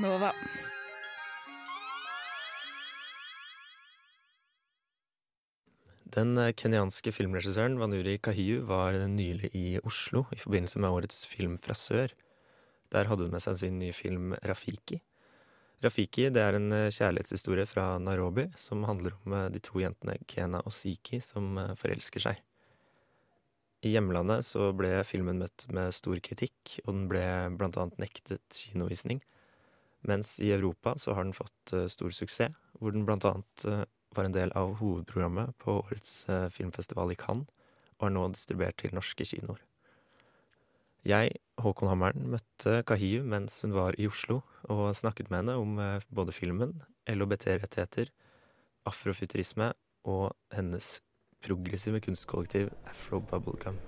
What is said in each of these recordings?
Nova. Den eh, kenyanske filmregissøren Vanuri Kahiu var nylig i Oslo i forbindelse med årets Film fra sør. Der hadde hun med seg sin nye film Rafiki. Rafiki det er en eh, kjærlighetshistorie fra Nairobi som handler om eh, de to jentene Kena og Siki som forelsker seg. I hjemlandet så ble filmen møtt med stor kritikk, og den ble blant annet nektet kinovisning. Mens i Europa så har den fått stor suksess, hvor den blant annet var en del av hovedprogrammet på årets eh, filmfestival i Cannes, og er nå distribuert til norske kinoer. Jeg, Håkon Hammeren, møtte Kahiu mens hun var i Oslo, og snakket med henne om eh, både filmen, LHBT-rettigheter, afrofuturisme og hennes progressive kunstkollektiv Afro Bubblegum.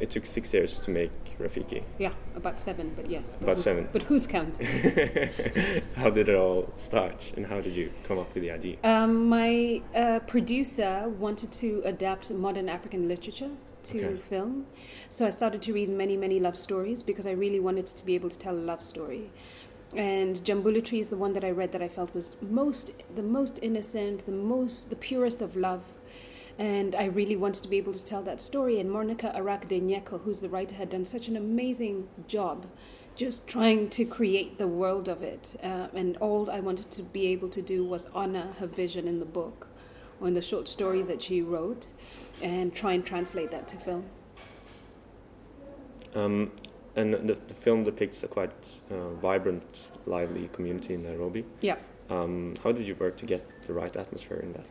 It took six years to make Rafiki. Yeah, about seven, but yes. But about seven. But who's counting? how did it all start, and how did you come up with the idea? Um, my uh, producer wanted to adapt modern African literature to okay. film, so I started to read many, many love stories because I really wanted to be able to tell a love story. And Jambula is the one that I read that I felt was most, the most innocent, the most, the purest of love and I really wanted to be able to tell that story. And Monica Arac Nyeko, who's the writer, had done such an amazing job just trying to create the world of it. Uh, and all I wanted to be able to do was honor her vision in the book or in the short story that she wrote and try and translate that to film. Um, and the, the, film depicts a quite uh, vibrant, lively community in Nairobi. Yeah. Um, how did you work to get the right atmosphere in that?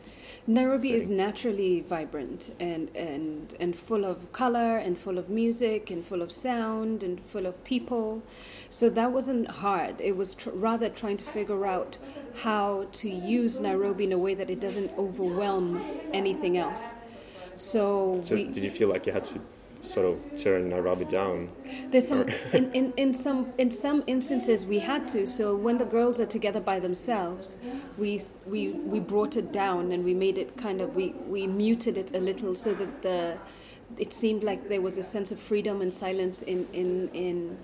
Nairobi setting? is naturally vibrant and, and, and full of color and full of music and full of sound and full of people. So that wasn't hard. It was tr- rather trying to figure out how to use Nairobi in a way that it doesn't overwhelm anything else. So, so we, did you feel like you had to sort of turn Nairobi down. There's some in, in, in some in some instances we had to. So when the girls are together by themselves, we we we brought it down and we made it kind of we we muted it a little so that the it seemed like there was a sense of freedom and silence in in in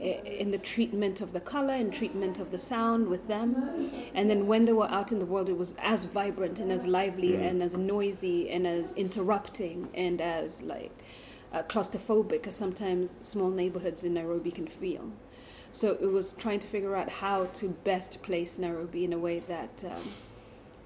in the treatment of the color and treatment of the sound with them. And then when they were out in the world, it was as vibrant and as lively mm. and as noisy and as interrupting and as like uh, claustrophobic as sometimes small neighborhoods in Nairobi can feel. So it was trying to figure out how to best place Nairobi in a way that um,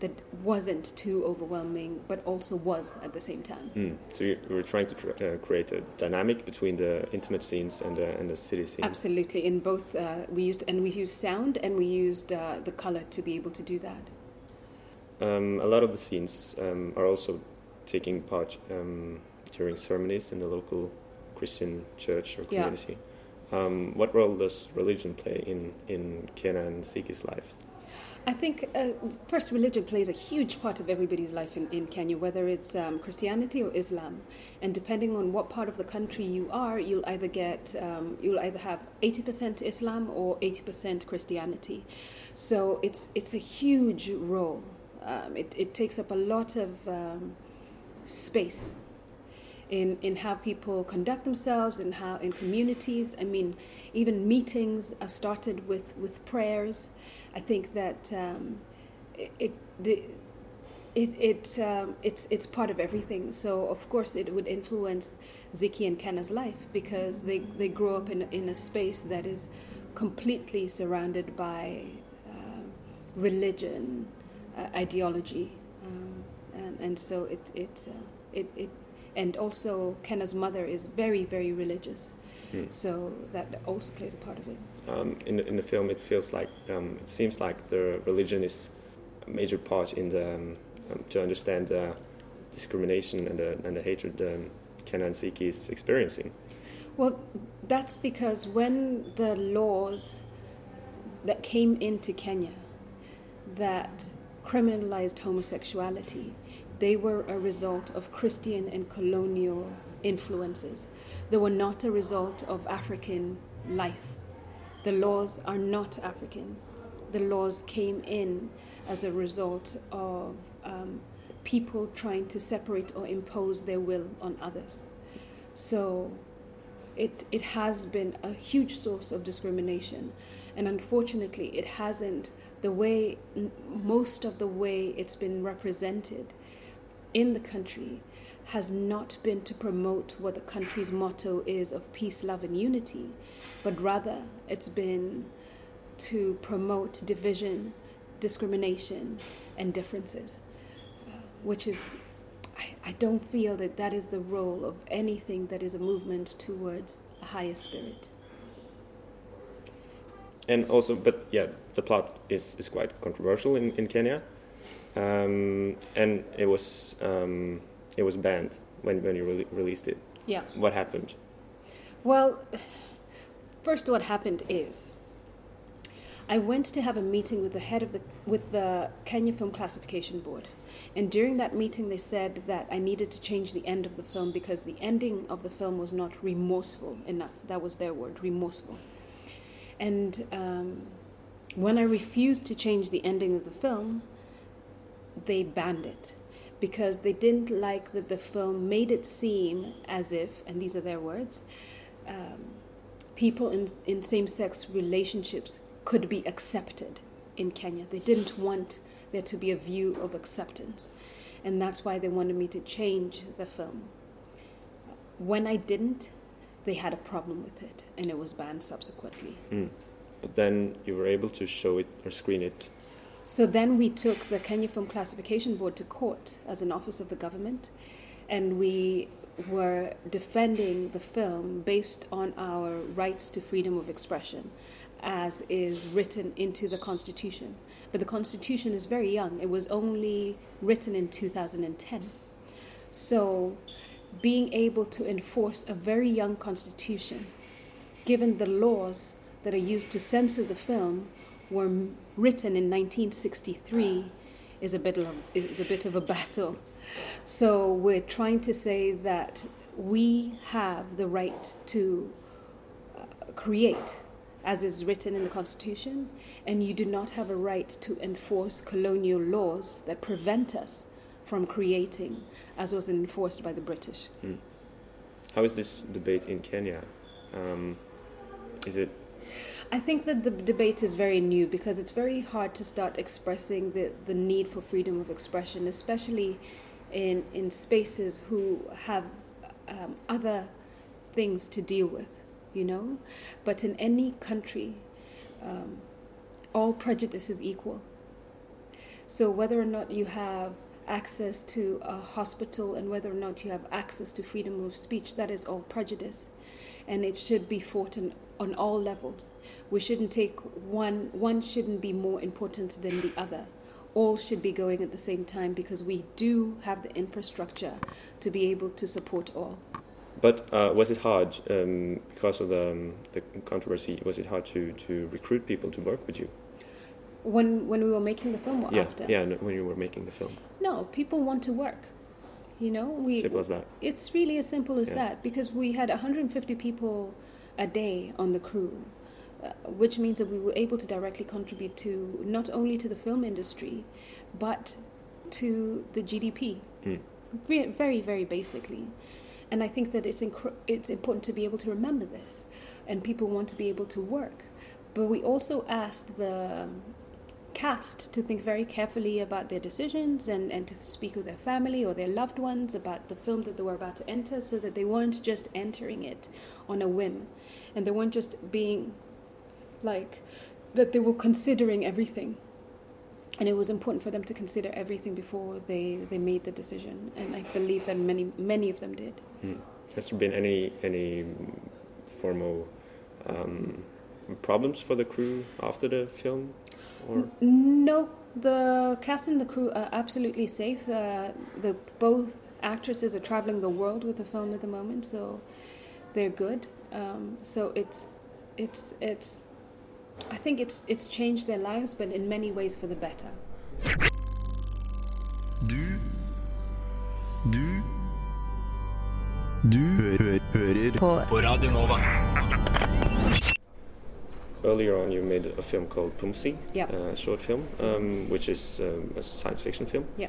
that wasn't too overwhelming, but also was at the same time. Mm. So you were trying to tr- uh, create a dynamic between the intimate scenes and the, and the city scenes. Absolutely, in both uh, we used and we used sound and we used uh, the color to be able to do that. Um, a lot of the scenes um, are also taking part um, during ceremonies in the local Christian church or community. Yeah. Um, what role does religion play in, in Kena and Ziki's lives? I think uh, first religion plays a huge part of everybody's life in, in Kenya, whether it's um, Christianity or Islam, and depending on what part of the country you are, you'll either get um, you'll either have eighty percent Islam or eighty percent Christianity. So it's it's a huge role. Um, it, it takes up a lot of um, space in, in how people conduct themselves and how in communities. I mean, even meetings are started with, with prayers. I think that um, it, it, it, it um, it's it's part of everything. So of course it would influence Ziki and Kena's life because they, they grow up in in a space that is completely surrounded by uh, religion, uh, ideology, um, and, and so it it, uh, it it and also Kena's mother is very very religious, hmm. so that also plays a part of it. Um, in the, in the film, it feels like um, it seems like the religion is a major part in the um, um to understand the discrimination and the and the hatred um, Kena and Ziki is experiencing. Well, that's because when the laws that came into Kenya that criminalized homosexuality they were a result of Christian and colonial influences. They were not a result of African life. The laws are not African. The laws came in as a result of um, people trying to separate or impose their will on others. So it, it has been a huge source of discrimination. And unfortunately, it hasn't, the way, most of the way it's been represented in the country has not been to promote what the country's motto is of peace, love, and unity, but rather it's been to promote division, discrimination, and differences, uh, which is, I, I don't feel that that is the role of anything that is a movement towards a higher spirit. And also, but yeah, the plot is, is quite controversial in, in Kenya. Um, and it was um, it was banned when, when you re- released it. Yeah. What happened? Well, first, what happened is I went to have a meeting with the head of the with the Kenya Film Classification Board. And during that meeting, they said that I needed to change the end of the film because the ending of the film was not remorseful enough. That was their word, remorseful. And um, when I refused to change the ending of the film, they banned it because they didn't like that the film made it seem as if, and these are their words, um, people in, in same sex relationships could be accepted in Kenya. They didn't want there to be a view of acceptance. And that's why they wanted me to change the film. When I didn't, they had a problem with it, and it was banned subsequently. Mm. But then you were able to show it or screen it. So then we took the Kenya Film Classification Board to court as an office of the government, and we were defending the film based on our rights to freedom of expression as is written into the Constitution. But the Constitution is very young, it was only written in 2010. So, being able to enforce a very young Constitution, given the laws that are used to censor the film were written in 1963, is a bit of, is a, bit of a battle. So, we're trying to say that we have the right to uh, create as is written in the Constitution, and you do not have a right to enforce colonial laws that prevent us from creating as was enforced by the British. Mm. How is this debate in Kenya? Um, is it? I think that the debate is very new because it's very hard to start expressing the, the need for freedom of expression, especially in, in spaces who have um, other things to deal with you know? But in any country, um, all prejudice is equal. So whether or not you have access to a hospital and whether or not you have access to freedom of speech, that is all prejudice. And it should be fought on, on all levels. We shouldn't take one, one shouldn't be more important than the other. All should be going at the same time because we do have the infrastructure to be able to support all. But uh, was it hard um, because of the, um, the controversy? Was it hard to, to recruit people to work with you? When when we were making the film, yeah, after? yeah, no, when you were making the film. No, people want to work. You know, we. Simple as that. It's really as simple as yeah. that because we had 150 people a day on the crew, uh, which means that we were able to directly contribute to not only to the film industry, but to the GDP. Mm. Very, very basically. And I think that it's, inc- it's important to be able to remember this, and people want to be able to work. But we also asked the cast to think very carefully about their decisions and, and to speak with their family or their loved ones about the film that they were about to enter so that they weren't just entering it on a whim and they weren't just being like that they were considering everything. And it was important for them to consider everything before they, they made the decision. And i believe that many many of them did. Mm. has there been any any formal um, problems for the crew after the film or? No. The cast and the crew are absolutely safe. The, the both actresses are traveling the world with the film at the moment so they're good um, so it's it's it's I think it's, it's changed their lives, but in many ways for the better. Du Du Du hører på, på Radio Nova. Earlier on, you made a film called Pumzi, yeah. a short film, um, which is um, a science fiction film. Yeah.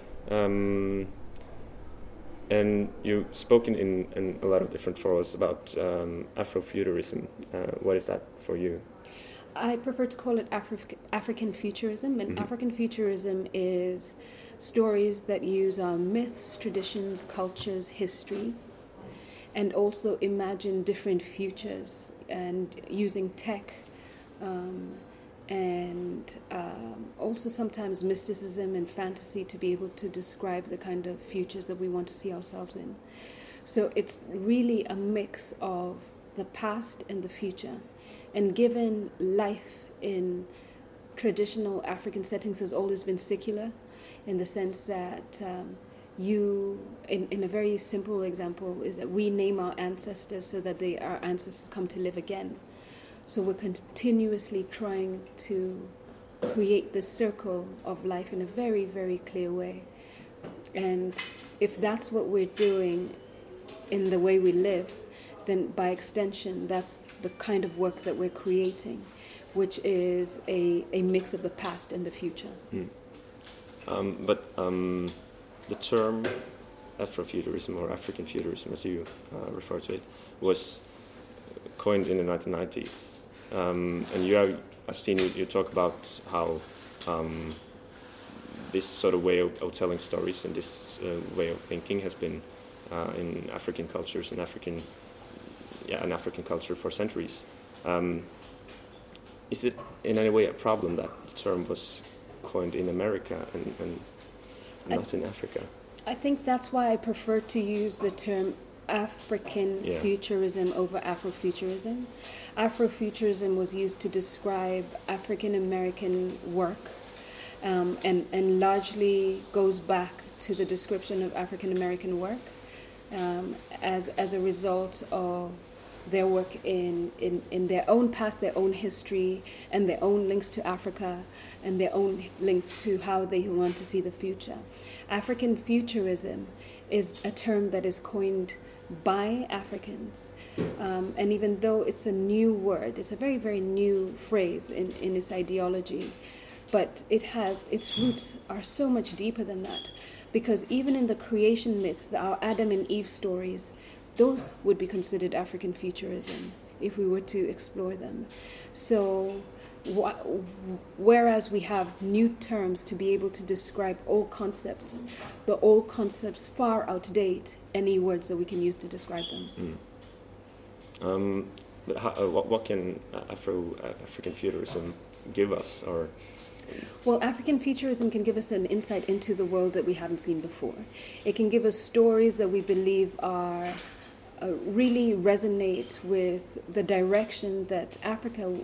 Um, and you've spoken in, in a lot of different forums about um, Afrofuturism. Uh, what is that for you? I prefer to call it Afri- African futurism, and mm-hmm. African futurism is stories that use our myths, traditions, cultures, history, and also imagine different futures and using tech um, and um, also sometimes mysticism and fantasy to be able to describe the kind of futures that we want to see ourselves in. So it's really a mix of the past and the future. And given life in traditional African settings has always been secular, in the sense that um, you, in, in a very simple example, is that we name our ancestors so that they, our ancestors come to live again. So we're continuously trying to create this circle of life in a very, very clear way. And if that's what we're doing in the way we live, then by extension, that's the kind of work that we're creating, which is a, a mix of the past and the future. Mm. Um, but um, the term Afrofuturism or African futurism, as you uh, refer to it, was coined in the 1990s. Um, and you have, I've seen you, you talk about how um, this sort of way of, of, telling stories and this uh, way of thinking has been uh, in African cultures and African, yeah, an African culture for centuries. Um, is it in any way a problem that the term was coined in America and, and not in Africa? I think that's why I prefer to use the term African yeah. futurism over Afrofuturism. Afrofuturism was used to describe African American work um, and, and largely goes back to the description of African American work um, as, as a result of their work in, in, in their own past, their own history, and their own links to Africa, and their own links to how they want to see the future. African futurism is a term that is coined by Africans. Um, and even though it's a new word, it's a very, very new phrase in, in its ideology, but it has its roots are so much deeper than that. Because even in the creation myths, our Adam and Eve stories, those would be considered African futurism if we were to explore them. So whereas we have new terms to be able to describe old concepts, the old concepts far outdate any words that we can use to describe them. Mm. Um, but how, uh, what, what, can Afro uh, African futurism give us, or? Well, African futurism can give us an insight into the world that we haven't seen before. It can give us stories that we believe are uh, really resonate with the direction that Africa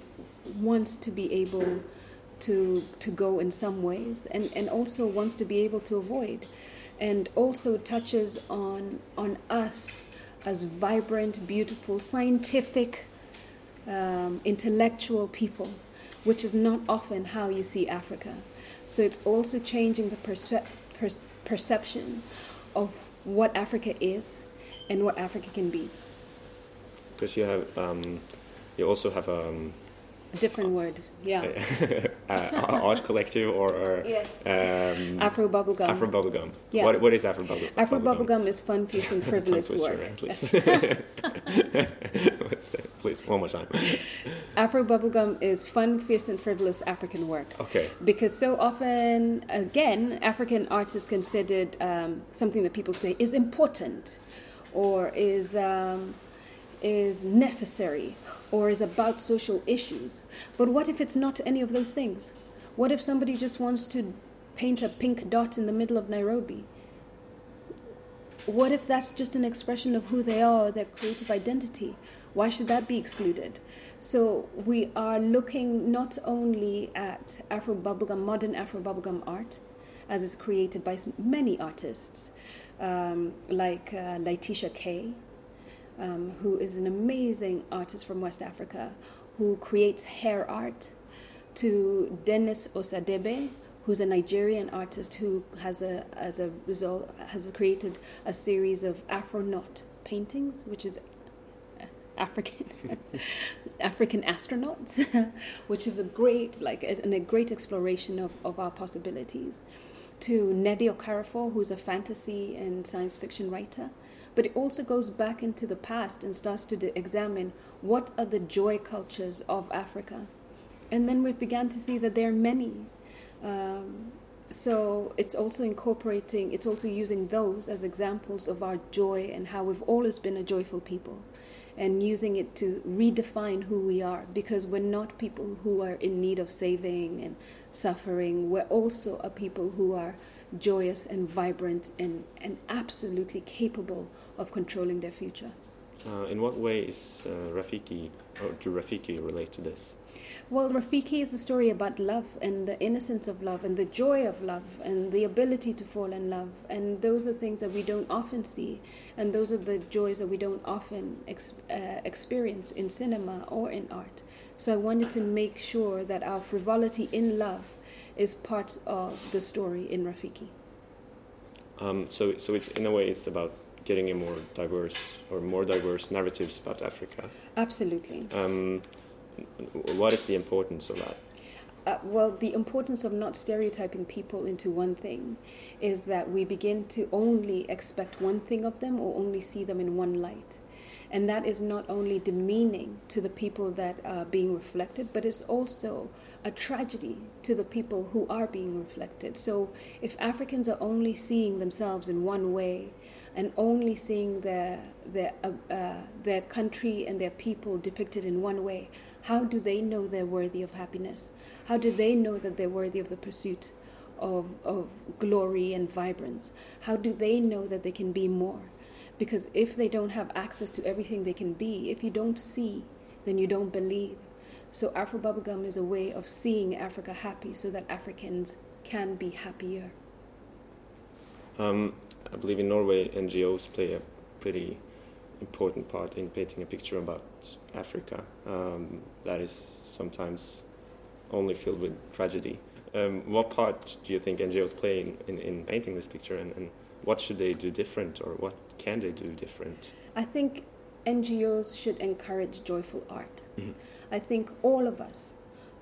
wants to be able to to go in some ways and, and also wants to be able to avoid and also touches on on us as vibrant, beautiful, scientific, um, intellectual people, which is not often how you see Africa. So it's also changing the perce- per- perception of what Africa is and what Africa can be. Because you have, um, you also have um, a different word, yeah. uh, art collective or, or yes. um, Afro bubblegum. Afro bubblegum. Yeah. What, what is Afro bubblegum? Afro bubblegum is fun, fierce, and frivolous work. Please, one more time. Afro bubblegum is fun, fierce, and frivolous African work. Okay. Because so often, again, African art is considered um, something that people say is important or is. Um, is necessary or is about social issues. But what if it's not any of those things? What if somebody just wants to paint a pink dot in the middle of Nairobi? What if that's just an expression of who they are, their creative identity? Why should that be excluded? So we are looking not only at Afro bubblegum, modern Afro bubblegum art, as is created by many artists, um, like uh, Laetitia Ky, um, who is an amazing artist from West Africa who creates hair art, to Dennis Osadebe, who's a Nigerian artist who has a as a result has created a series of Afronaut paintings, which is African African astronauts, which is a great like and a great exploration of, of our possibilities. to Nnedi Okorafor, who's a fantasy and science fiction writer. But it also goes back into the past and starts to examine what are the joy cultures of Africa. And then we began to see that there are many. Um, so it's also incorporating, it's also using those as examples of our joy and how we've always been a joyful people and using it to redefine who we are because we're not people who are in need of saving and suffering. We're also a people who are joyous and vibrant and, and absolutely capable of controlling their future. Uh, in what way is uh, Rafiki, or do Rafiki relate to this? Well, Rafiki is a story about love and the innocence of love and the joy of love and the ability to fall in love. And those are things that we don't often see. And those are the joys that we don't often ex- uh, experience in cinema or in art. So I wanted to make sure that our frivolity in love is part of the story in Rafiki. Um, so, so it's in a way it's about getting a more diverse or more diverse narratives about Africa. Absolutely. Um, what is the importance of that? Uh, well, the importance of not stereotyping people into one thing is that we begin to only expect one thing of them or only see them in one light. And that is not only demeaning to the people that are being reflected, but it's also a tragedy to the people who are being reflected. So if Africans are only seeing themselves in one way and only seeing their, their, uh, uh, their country and their people depicted in one way, how do they know they're worthy of happiness? How do they know that they're worthy of the pursuit of, of glory and vibrance? How do they know that they can be more? Because if they don't have access to everything they can be, if you don't see, then you don't believe. So Afro Bubblegum is a way of seeing Africa happy so that Africans can be happier. Um, I believe in Norway, NGOs play a pretty important part in painting a picture about Africa um, that is sometimes only filled with tragedy. Um, what part do you think NGOs play in, in, in painting this picture, and, and, what should they do different, or what can they do different? I think NGOs should encourage joyful art. Mm-hmm. I think all of us,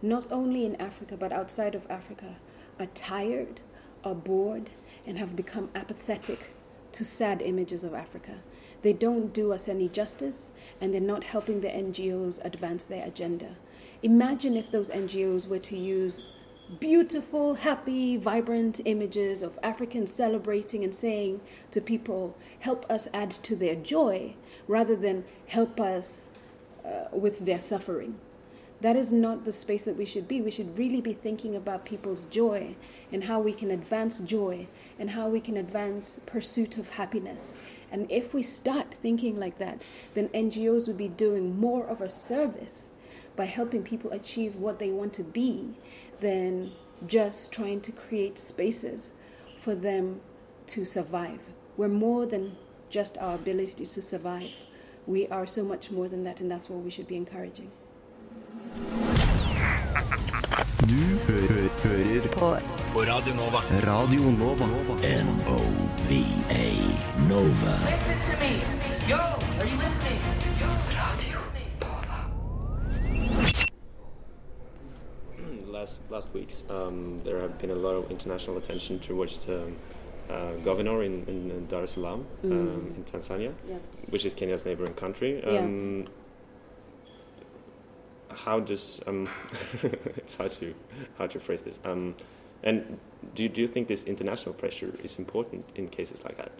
not only in Africa but outside of Africa, are tired, are bored, and have become apathetic to sad images of Africa. They don't do us any justice, and they're not helping the NGOs advance their agenda. Imagine if those NGOs were to use beautiful, happy, vibrant images of Africans celebrating and saying to people, help us add to their joy, rather than help us uh, with their suffering. That is not the space that we should be. We should really be thinking about people's joy and how we can advance joy and how we can advance pursuit of happiness. And if we start thinking like that, then NGOs would be doing more of a service by helping people achieve what they want to be than just trying to create spaces for them to survive. We're more than just our ability to survive. We are so much more than that, and that's what we should be encouraging. Du hø hører på. på Radio Nova. Radio Nova. N-O-V-A Nova. Listen to me. Yo, are you listening? Radio Last last weeks, um, there have been a lot of international attention towards the uh, governor in, in Dar es Salaam mm. um, in Tanzania, yeah. which is Kenya's neighboring country. Um, yeah how does um, it's hard to hard to phrase this. Um, and do you, do you think this international pressure is important in cases like that?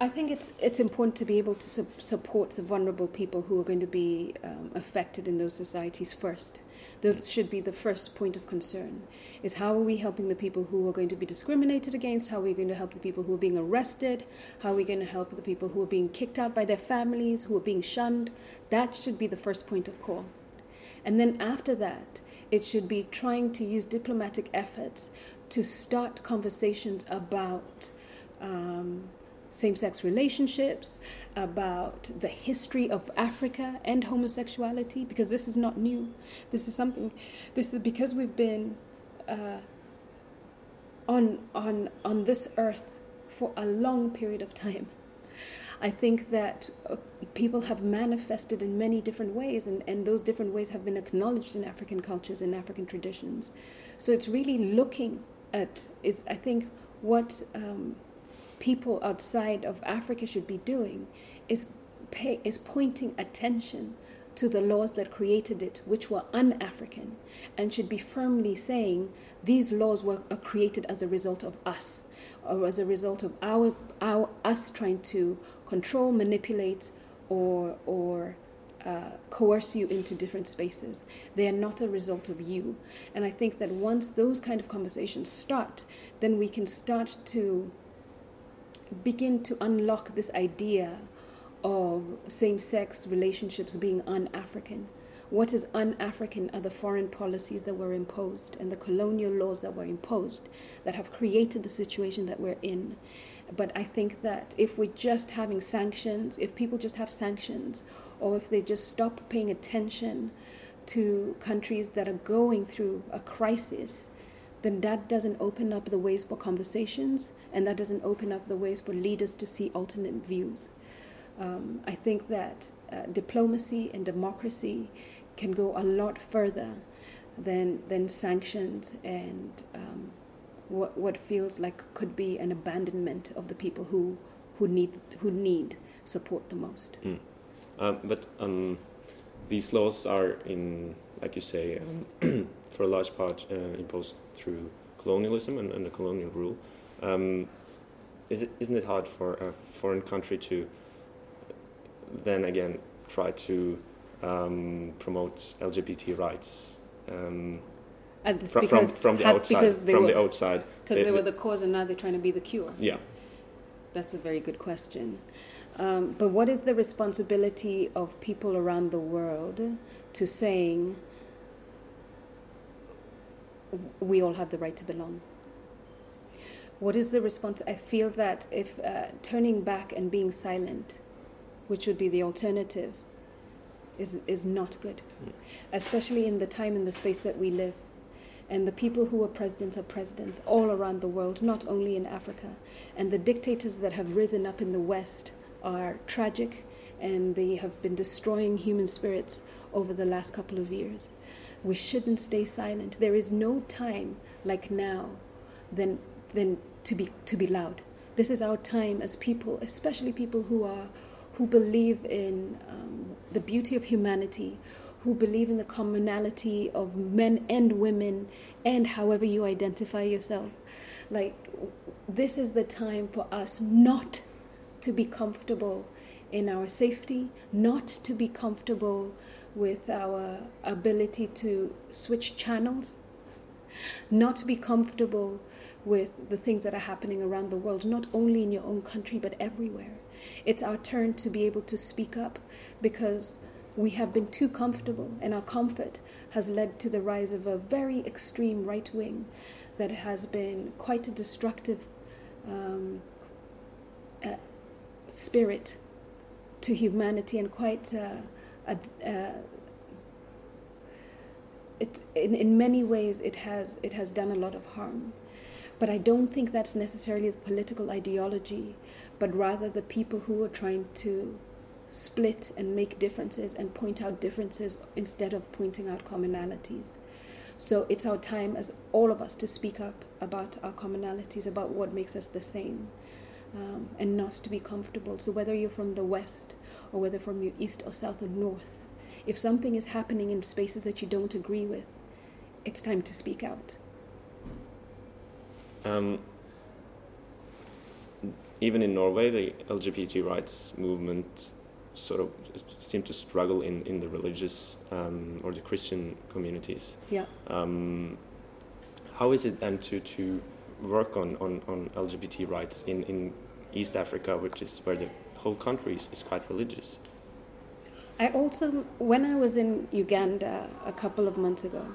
I think it's it's important to be able to su- support the vulnerable people who are going to be um, affected in those societies first. Those should be the first point of concern. Is how are we helping the people who are going to be discriminated against? How are we going to help the people who are being arrested? How are we going to help the people who are being kicked out by their families, who are being shunned? That should be the first point of call. And then after that, it should be trying to use diplomatic efforts to start conversations about um, same sex relationships, about the history of Africa and homosexuality, because this is not new. This is something, this is because we've been uh, on, on, on this earth for a long period of time. I think that uh, people have manifested in many different ways, and, and those different ways have been acknowledged in African cultures and African traditions. So it's really looking at is I think what um, people outside of Africa should be doing is pay, is pointing attention to the laws that created it, which were un-African, and should be firmly saying these laws were created as a result of us, or as a result of our, our us trying to control, manipulate, or or uh, coerce you into different spaces. They are not a result of you. And I think that once those kind of conversations start, then we can start to begin to unlock this idea of same sex relationships being un African. What is un African are the foreign policies that were imposed and the colonial laws that were imposed that have created the situation that we're in. But I think that if we're just having sanctions, if people just have sanctions, or if they just stop paying attention to countries that are going through a crisis, then that doesn't open up the ways for conversations and that doesn't open up the ways for leaders to see alternate views. Um, I think that uh, diplomacy and democracy can go a lot further than, than sanctions and um, what, what feels like could be an abandonment of the people who, who, need, who need support the most. Mm. Um, but um, these laws are in, like you say, um, for a large part uh, imposed through colonialism and, and the colonial rule. Um, is it, isn't it hard for a foreign country to then again try to um, promote LGBT rights um, from, from, from, the outside. From were, the outside, because they, they, were the cause, and now they're trying to be the cure. Yeah, that's a very good question. Um, but what is the responsibility of people around the world to saying we all have the right to belong? What is the response? I feel that if uh, turning back and being silent which would be the alternative, is, is not good, mm. especially in the time and the space that we live. And the people who are presidents are presidents all around the world, not only in Africa. And the dictators that have risen up in the West are tragic and they have been destroying human spirits over the last couple of years. We shouldn't stay silent. There is no time like now than, than to, be, to be loud. This is our time as people, especially people who are who believe in um, the beauty of humanity, who believe in the commonality of men and women, and however you identify yourself. Like, this is the time for us not to be comfortable in our safety, not to be comfortable with our ability to switch channels, not to be comfortable with the things that are happening around the world, not only in your own country, but everywhere. It's our turn to be able to speak up because we have been too comfortable, and our comfort has led to the rise of a very extreme right wing that has been quite a destructive um, uh, spirit to humanity and quite uh, a, uh, it, in, in many ways it has, it has done a lot of harm. But I don't think that's necessarily the political ideology but rather the people who are trying to split and make differences and point out differences instead of pointing out commonalities. So it's our time as all of us to speak up about our commonalities, about what makes us the same, um, and not to be comfortable. So whether you're from the West or whether from your East or South or North, if something is happening in spaces that you don't agree with, it's time to speak out. Um, even in Norway, the LGBT rights movement sort of seem to struggle in, in the religious um, or the Christian communities. Yeah. Um, how is it then to, to work on, on, on LGBT rights in, in East Africa, which is where the whole is, is quite religious? I also, when I was in Uganda a couple of months ago,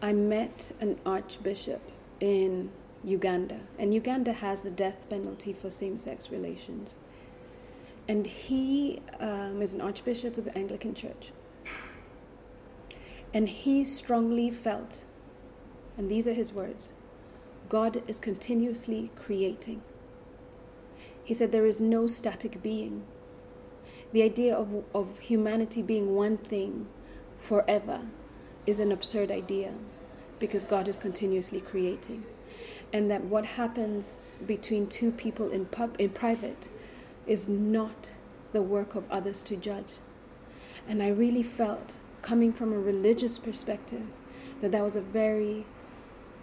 I met an archbishop in Uganda, and Uganda has the death penalty for same sex relations. And he um, is an archbishop of the Anglican Church. And he strongly felt, and these are his words God is continuously creating. He said there is no static being. The idea of, of humanity being one thing forever is an absurd idea because God is continuously creating. and that what happens between two people in pub in private is not the work of others to judge. And I really felt, coming from a religious perspective, that that was a very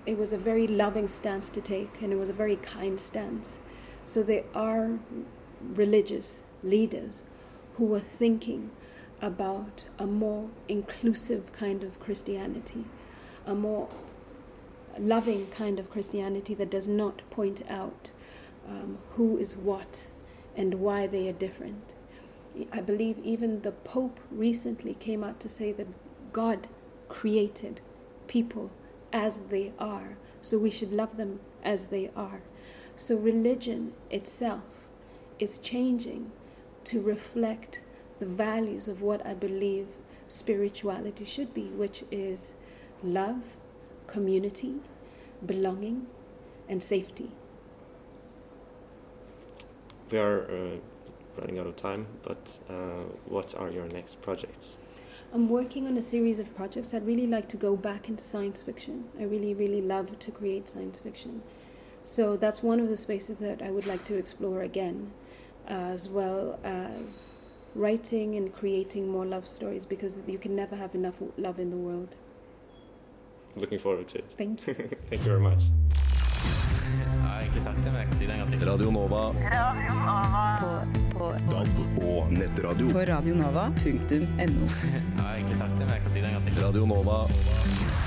it was a very loving stance to take and it was a very kind stance. So there are religious leaders who were thinking about a more inclusive kind of Christianity, a more loving kind of Christianity that does not point out um, who is what and why they are different. I believe even the Pope recently came out to say that God created people as they are, so we should love them as they are. So religion itself is changing to reflect the values of what I believe spirituality should be, which is love, community, belonging, and safety. We are uh, running out of time, but uh, what are your next projects? I'm working on a series of projects. I'd really like to go back into science fiction. I really, really love to create science fiction. So that's one of the spaces that I would like to explore again, as well as writing and creating more love stories because you can never have enough love in the world. Looking forward to it. Thank you. Thank you very much. Jeg har egentlig sagt det, men jeg kan si det en gang til. Radio Nova. Radio Nova. På, på DAB og nettradio. På radionova.no. Jeg har egentlig sagt det, men jeg kan si det en gang til. Radio Nova.